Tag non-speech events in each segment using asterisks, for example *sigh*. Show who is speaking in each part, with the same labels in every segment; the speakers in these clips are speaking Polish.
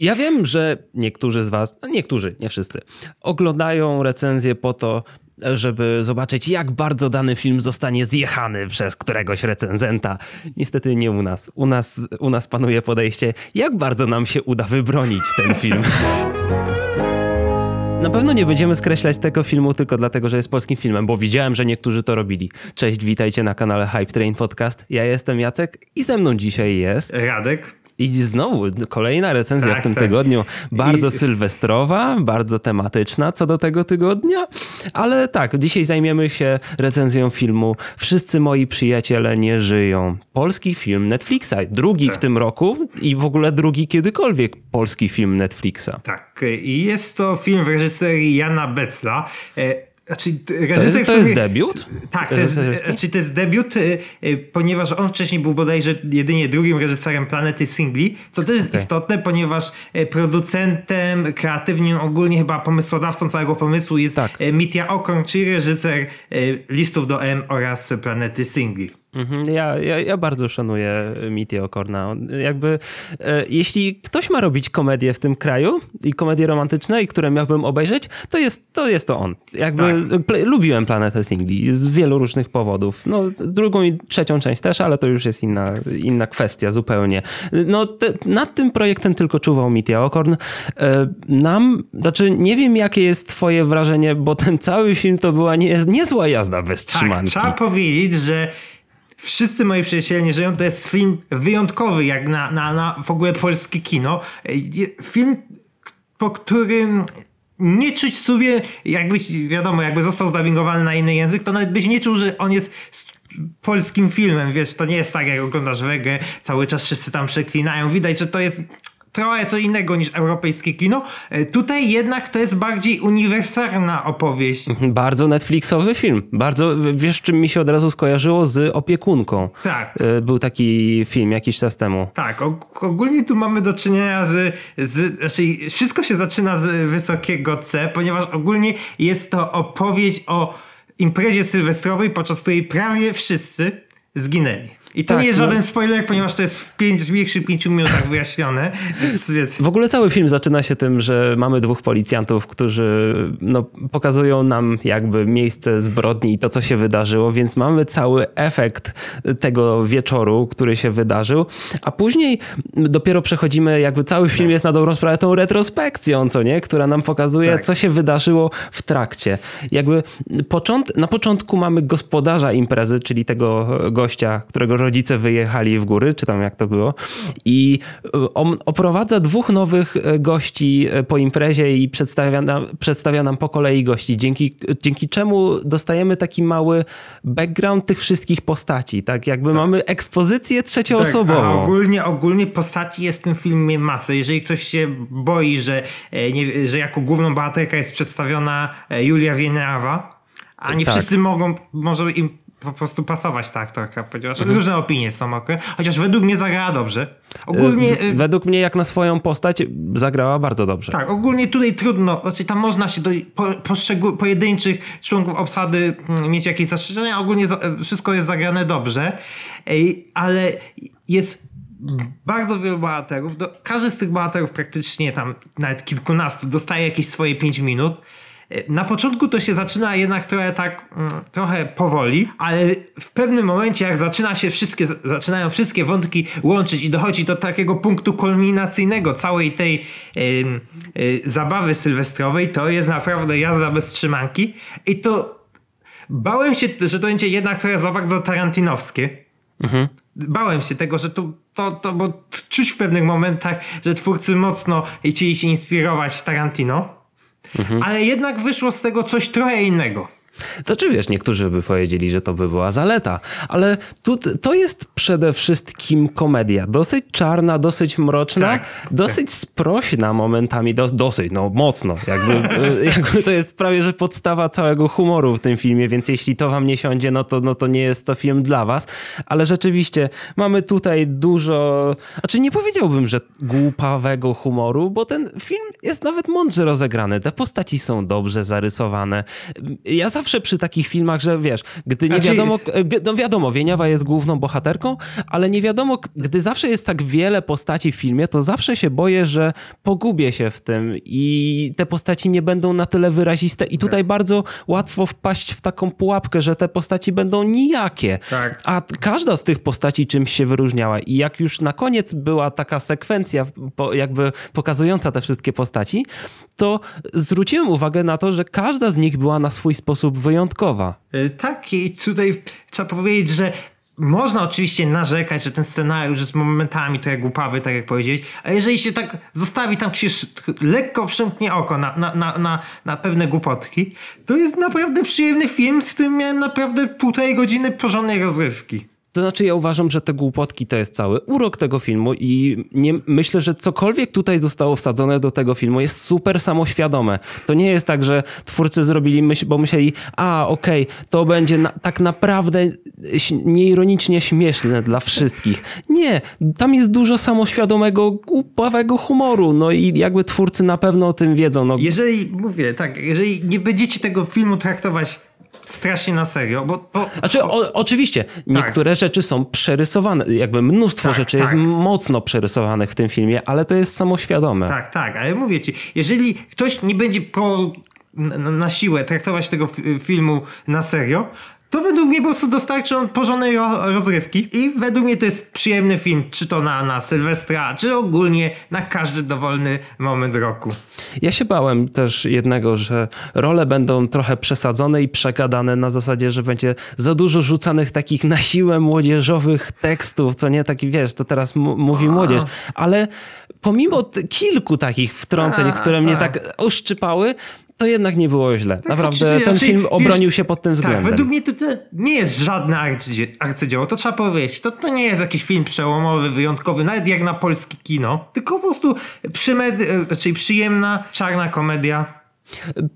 Speaker 1: Ja wiem, że niektórzy z Was, no niektórzy, nie wszyscy, oglądają recenzję po to, żeby zobaczyć, jak bardzo dany film zostanie zjechany przez któregoś recenzenta. Niestety nie u nas. U nas, u nas panuje podejście, jak bardzo nam się uda wybronić ten film. Na pewno nie będziemy skreślać tego filmu tylko dlatego, że jest polskim filmem, bo widziałem, że niektórzy to robili. Cześć, witajcie na kanale Hype Train Podcast. Ja jestem Jacek i ze mną dzisiaj jest...
Speaker 2: Radek.
Speaker 1: I znowu kolejna recenzja tak, w tym tak. tygodniu. Bardzo I... sylwestrowa, bardzo tematyczna co do tego tygodnia. Ale tak, dzisiaj zajmiemy się recenzją filmu Wszyscy moi przyjaciele nie żyją. Polski film Netflixa. Drugi tak. w tym roku i w ogóle drugi kiedykolwiek polski film Netflixa.
Speaker 2: Tak, i jest to film w reżyserii Jana Becla. E,
Speaker 1: znaczy, to jest, to jest debiut?
Speaker 2: Tak, to jest, znaczy, to jest debiut, y, ponieważ on wcześniej był bodajże jedynie drugim reżyserem Planety Singli, co też jest okay. istotne, ponieważ producentem, kreatywnym, ogólnie chyba pomysłodawcą całego pomysłu jest tak. Mitya Okorn, czyli reżyser Listów do M oraz Planety Singli.
Speaker 1: Mhm, ja, ja, ja, bardzo szanuję Mitty Okorna. Jakby, e, jeśli ktoś ma robić komedię w tym kraju i komedie romantyczne, i które miałbym obejrzeć, to jest to, jest to on. Jakby tak. lubiłem Planetę Singli z wielu różnych powodów. No, drugą i trzecią część też, ale to już jest inna, inna kwestia zupełnie. No, te, nad tym projektem tylko czuwał Mitty Okorn. E, nam, znaczy nie wiem jakie jest twoje wrażenie, bo ten cały film to była nie, niezła jazda bez tak, trzymanki.
Speaker 2: Tak, trzeba powiedzieć, że Wszyscy moi przyjaciele nie żyją to jest film wyjątkowy jak na, na, na w ogóle polskie kino. Film, po którym nie czuć sobie, jakbyś, wiadomo, jakby został zdubbingowany na inny język, to nawet byś nie czuł, że on jest polskim filmem, wiesz, to nie jest tak, jak oglądasz wege, cały czas wszyscy tam przeklinają, widać, że to jest trochę co innego niż europejskie kino. E, tutaj jednak to jest bardziej uniwersalna opowieść.
Speaker 1: Mhm, bardzo Netflixowy film. Bardzo, wiesz czym mi się od razu skojarzyło? Z Opiekunką.
Speaker 2: Tak.
Speaker 1: E, był taki film jakiś czas temu.
Speaker 2: Tak, ogólnie tu mamy do czynienia z, z znaczy wszystko się zaczyna z wysokiego C, ponieważ ogólnie jest to opowieść o imprezie sylwestrowej, podczas której prawie wszyscy zginęli. I to tak, nie jest no. żaden spoiler, ponieważ to jest w pięć, większych pięciu minutach wyjaśnione. *laughs* Więc...
Speaker 1: W ogóle cały film zaczyna się tym, że mamy dwóch policjantów, którzy no, pokazują nam jakby miejsce zbrodni i to, co się wydarzyło, więc mamy cały efekt tego wieczoru, który się wydarzył, a później dopiero przechodzimy, jakby cały film tak. jest na dobrą sprawę tą retrospekcją, co nie? Która nam pokazuje, tak. co się wydarzyło w trakcie. Jakby począt... na początku mamy gospodarza imprezy, czyli tego gościa, którego rodzice wyjechali w góry, czy tam jak to było. I e, on oprowadza dwóch nowych e, gości e, po imprezie i przedstawia nam, przedstawia nam po kolei gości, dzięki, dzięki czemu dostajemy taki mały background tych wszystkich postaci, tak? Jakby tak. mamy ekspozycję trzecioosobową. Tak,
Speaker 2: ogólnie, ogólnie postaci jest w tym filmie masę. Jeżeli ktoś się boi, że, nie, że jako główną bohaterka jest przedstawiona Julia Wienawa, a nie tak. wszyscy mogą, może im po prostu pasować ta aktorka, ponieważ mhm. różne opinie są, ok? chociaż według mnie zagrała dobrze.
Speaker 1: Ogólnie... W, według mnie jak na swoją postać zagrała bardzo dobrze.
Speaker 2: Tak, ogólnie tutaj trudno, znaczy tam można się do po, pojedynczych członków obsady mm, mieć jakieś zastrzeżenia, ogólnie za, wszystko jest zagrane dobrze, ale jest bardzo wielu bohaterów, do, każdy z tych bohaterów praktycznie tam nawet kilkunastu dostaje jakieś swoje 5 minut na początku to się zaczyna jednak trochę tak, mm, trochę powoli, ale w pewnym momencie, jak zaczyna się wszystkie, zaczynają wszystkie wątki łączyć i dochodzi do takiego punktu kulminacyjnego całej tej yy, yy, zabawy sylwestrowej, to jest naprawdę jazda bez trzymanki. I to bałem się, że to będzie jednak trochę za bardzo tarantinowskie. Mhm. Bałem się tego, że to, to, to, bo czuć w pewnych momentach, że twórcy mocno chcieli się inspirować Tarantino. Mhm. Ale jednak wyszło z tego coś trochę innego.
Speaker 1: To czy wiesz, niektórzy by powiedzieli, że to by była zaleta, ale tu, to jest przede wszystkim komedia. Dosyć czarna, dosyć mroczna, tak, dosyć sprośna momentami, do, dosyć, no mocno. Jakby, *laughs* jakby to jest prawie, że podstawa całego humoru w tym filmie, więc jeśli to wam nie siądzie, no to, no to nie jest to film dla was. Ale rzeczywiście mamy tutaj dużo, znaczy nie powiedziałbym, że głupawego humoru, bo ten film jest nawet mądrze rozegrany. Te postaci są dobrze zarysowane. Ja zawsze zawsze przy takich filmach, że wiesz, gdy nie
Speaker 2: Znaczy-
Speaker 1: wiadomo, no wiadomo, Wieniawa jest główną bohaterką, ale nie wiadomo, gdy zawsze jest tak wiele postaci w filmie, to zawsze się boję, że pogubię się w tym i te postaci nie będą na tyle wyraziste i tutaj bardzo łatwo wpaść w taką pułapkę, że te postaci będą nijakie.
Speaker 2: Tak.
Speaker 1: A każda z tych postaci czymś się wyróżniała i jak już na koniec była taka sekwencja jakby pokazująca te wszystkie postaci, to zwróciłem uwagę na to, że każda z nich była na swój sposób wyjątkowa.
Speaker 2: Y, Tak, i tutaj trzeba powiedzieć, że można oczywiście narzekać, że ten scenariusz jest momentami trochę głupawy, tak jak powiedzieć, a jeżeli się tak zostawi tam się lekko przymknie oko na, na, na, na, na pewne głupotki, to jest naprawdę przyjemny film, z tym miałem naprawdę półtorej godziny porządnej rozrywki.
Speaker 1: To znaczy, ja uważam, że te głupotki to jest cały urok tego filmu i nie, myślę, że cokolwiek tutaj zostało wsadzone do tego filmu jest super samoświadome. To nie jest tak, że twórcy zrobili, myśl, bo myśleli, a okej, to będzie na, tak naprawdę nieironicznie śmieszne dla wszystkich. Nie, tam jest dużo samoświadomego, głupawego humoru. No i jakby twórcy na pewno o tym wiedzą. No,
Speaker 2: Jeżeli, mówię, tak, jeżeli nie będziecie tego filmu traktować strasznie na serio, bo, bo
Speaker 1: Znaczy, o, oczywiście, niektóre rzeczy są przerysowane, jakby mnóstwo
Speaker 2: Tak,
Speaker 1: rzeczy
Speaker 2: tak.
Speaker 1: jest mocno przerysowanych w tym filmie, ale to jest samoświadome.
Speaker 2: Tak, tak, ale mówię ci, jeżeli ktoś nie będzie po, na, siłę traktować tego fi- filmu na serio, to według mnie po prostu dostarczy on porządnej ro- rozrywki i według mnie to jest przyjemny film, czy to na, na Sylwestra, czy ogólnie na każdy dowolny moment roku.
Speaker 1: Ja się bałem też jednego, że role będą trochę przesadzone i przegadane na zasadzie, że będzie za dużo rzucanych takich na siłę młodzieżowych tekstów, co nie taki, wiesz, to teraz mówi młodzież, ale pomimo kilku takich wtrąceń,
Speaker 2: A,
Speaker 1: które mnie
Speaker 2: tak.
Speaker 1: tak uszczypały, to jednak nie było źle. Naprawdę
Speaker 2: Oczywiście,
Speaker 1: ten
Speaker 2: znaczy,
Speaker 1: film
Speaker 2: wiesz,
Speaker 1: obronił się pod tym względem.
Speaker 2: Tak, według mnie to, to nie jest żadne arcydzie- arcydzieło, to trzeba powiedzieć. To, to nie jest jakiś film przełomowy, wyjątkowy, nawet jak na polskie kino, tylko po prostu przymed- e, czyli przyjemna, czarna komedia.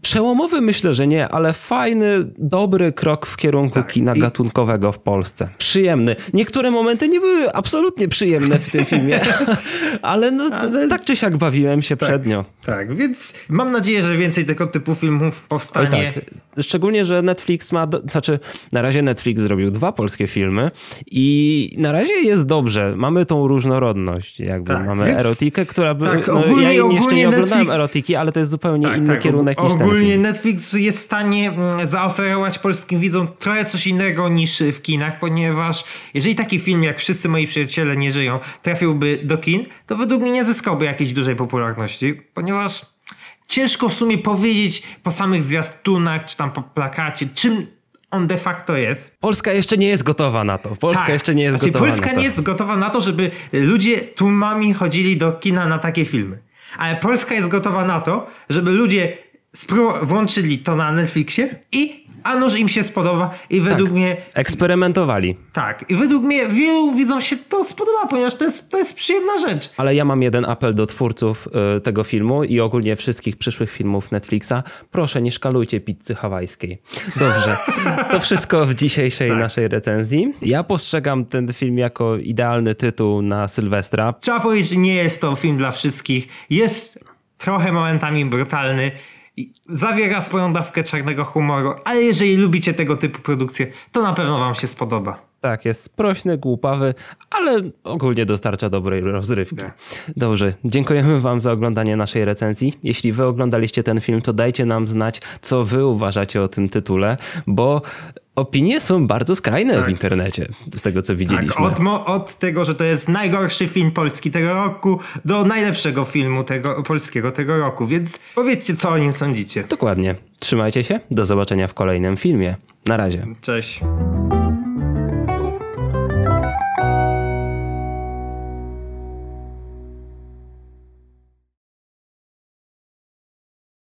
Speaker 1: Przełomowy myślę, że nie, ale fajny, dobry krok w kierunku
Speaker 2: Tak,
Speaker 1: kina
Speaker 2: i-
Speaker 1: gatunkowego w Polsce. Przyjemny. Niektóre momenty nie były absolutnie przyjemne w tym filmie, *laughs* ale no
Speaker 2: Ale-
Speaker 1: tak czy siak bawiłem się przednio.
Speaker 2: Tak, więc mam nadzieję, że więcej tego typu filmów
Speaker 1: Oj
Speaker 2: powstanie.
Speaker 1: tak. Szczególnie, że Netflix ma, do, znaczy na razie Netflix zrobił dwa polskie filmy i na razie jest dobrze. Mamy tą różnorodność. Jakby
Speaker 2: Tak,
Speaker 1: mamy
Speaker 2: więc-
Speaker 1: erotykę, która by,
Speaker 2: tak,
Speaker 1: no,
Speaker 2: ogólnie-
Speaker 1: ja jej jeszcze nie
Speaker 2: ogólnie
Speaker 1: oglądałem
Speaker 2: Netflix-
Speaker 1: erotyki, ale to jest zupełnie
Speaker 2: Tak,
Speaker 1: inny
Speaker 2: tak,
Speaker 1: kierunek niż
Speaker 2: Ogólnie. Netflix jest w stanie mm, zaoferować polskim widzom trochę coś innego niż w kinach, ponieważ jeżeli taki film jak Wszyscy moi przyjaciele nie żyją trafiłby do kin, to według mnie nie zyskałby jakiejś dużej popularności, ponieważ ciężko w sumie powiedzieć po samych zwiastunach, czy tam po plakacie, czym on de facto jest.
Speaker 1: Polska jeszcze nie jest gotowa na to. Polska
Speaker 2: Tak.
Speaker 1: jeszcze nie jest
Speaker 2: znaczy,
Speaker 1: gotowa
Speaker 2: Polska
Speaker 1: na to.
Speaker 2: nie jest gotowa na to, żeby ludzie tłumami chodzili do kina na takie filmy. Ale Polska jest gotowa na to, żeby ludzie spró- włączyli to na Netflixie i a im się spodoba i według
Speaker 1: Tak.
Speaker 2: mnie
Speaker 1: Eksperymentowali.
Speaker 2: tak. I według mnie wielu widzom się to spodoba, ponieważ to jest, to jest przyjemna rzecz.
Speaker 1: Ale ja mam jeden apel do twórców y, tego filmu i ogólnie wszystkich przyszłych filmów Netflixa. Proszę, nie szkalujcie pizzy hawajskiej. Dobrze. To wszystko w dzisiejszej
Speaker 2: Tak.
Speaker 1: naszej recenzji. Ja postrzegam ten film jako idealny tytuł na Sylwestra.
Speaker 2: Trzeba powiedzieć, że nie jest to film dla wszystkich. Jest trochę momentami brutalny. Zawiera swoją dawkę czarnego humoru, ale jeżeli lubicie tego typu produkcje, to na pewno wam się spodoba.
Speaker 1: Tak, jest sprośny, głupawy, ale ogólnie dostarcza dobrej rozrywki.
Speaker 2: Tak.
Speaker 1: Dobrze, dziękujemy Wam za oglądanie naszej recenzji. Jeśli Wy oglądaliście ten film, to dajcie nam znać, co Wy uważacie o tym tytule, bo opinie są bardzo skrajne w internecie, z tego co
Speaker 2: Tak,
Speaker 1: widzieliśmy.
Speaker 2: od, mo- od tego, że to jest najgorszy film polski tego roku, do najlepszego filmu tego, polskiego tego roku, więc powiedzcie, co o nim sądzicie.
Speaker 1: Dokładnie. Trzymajcie się, do zobaczenia w kolejnym filmie. Na razie.
Speaker 2: Cześć.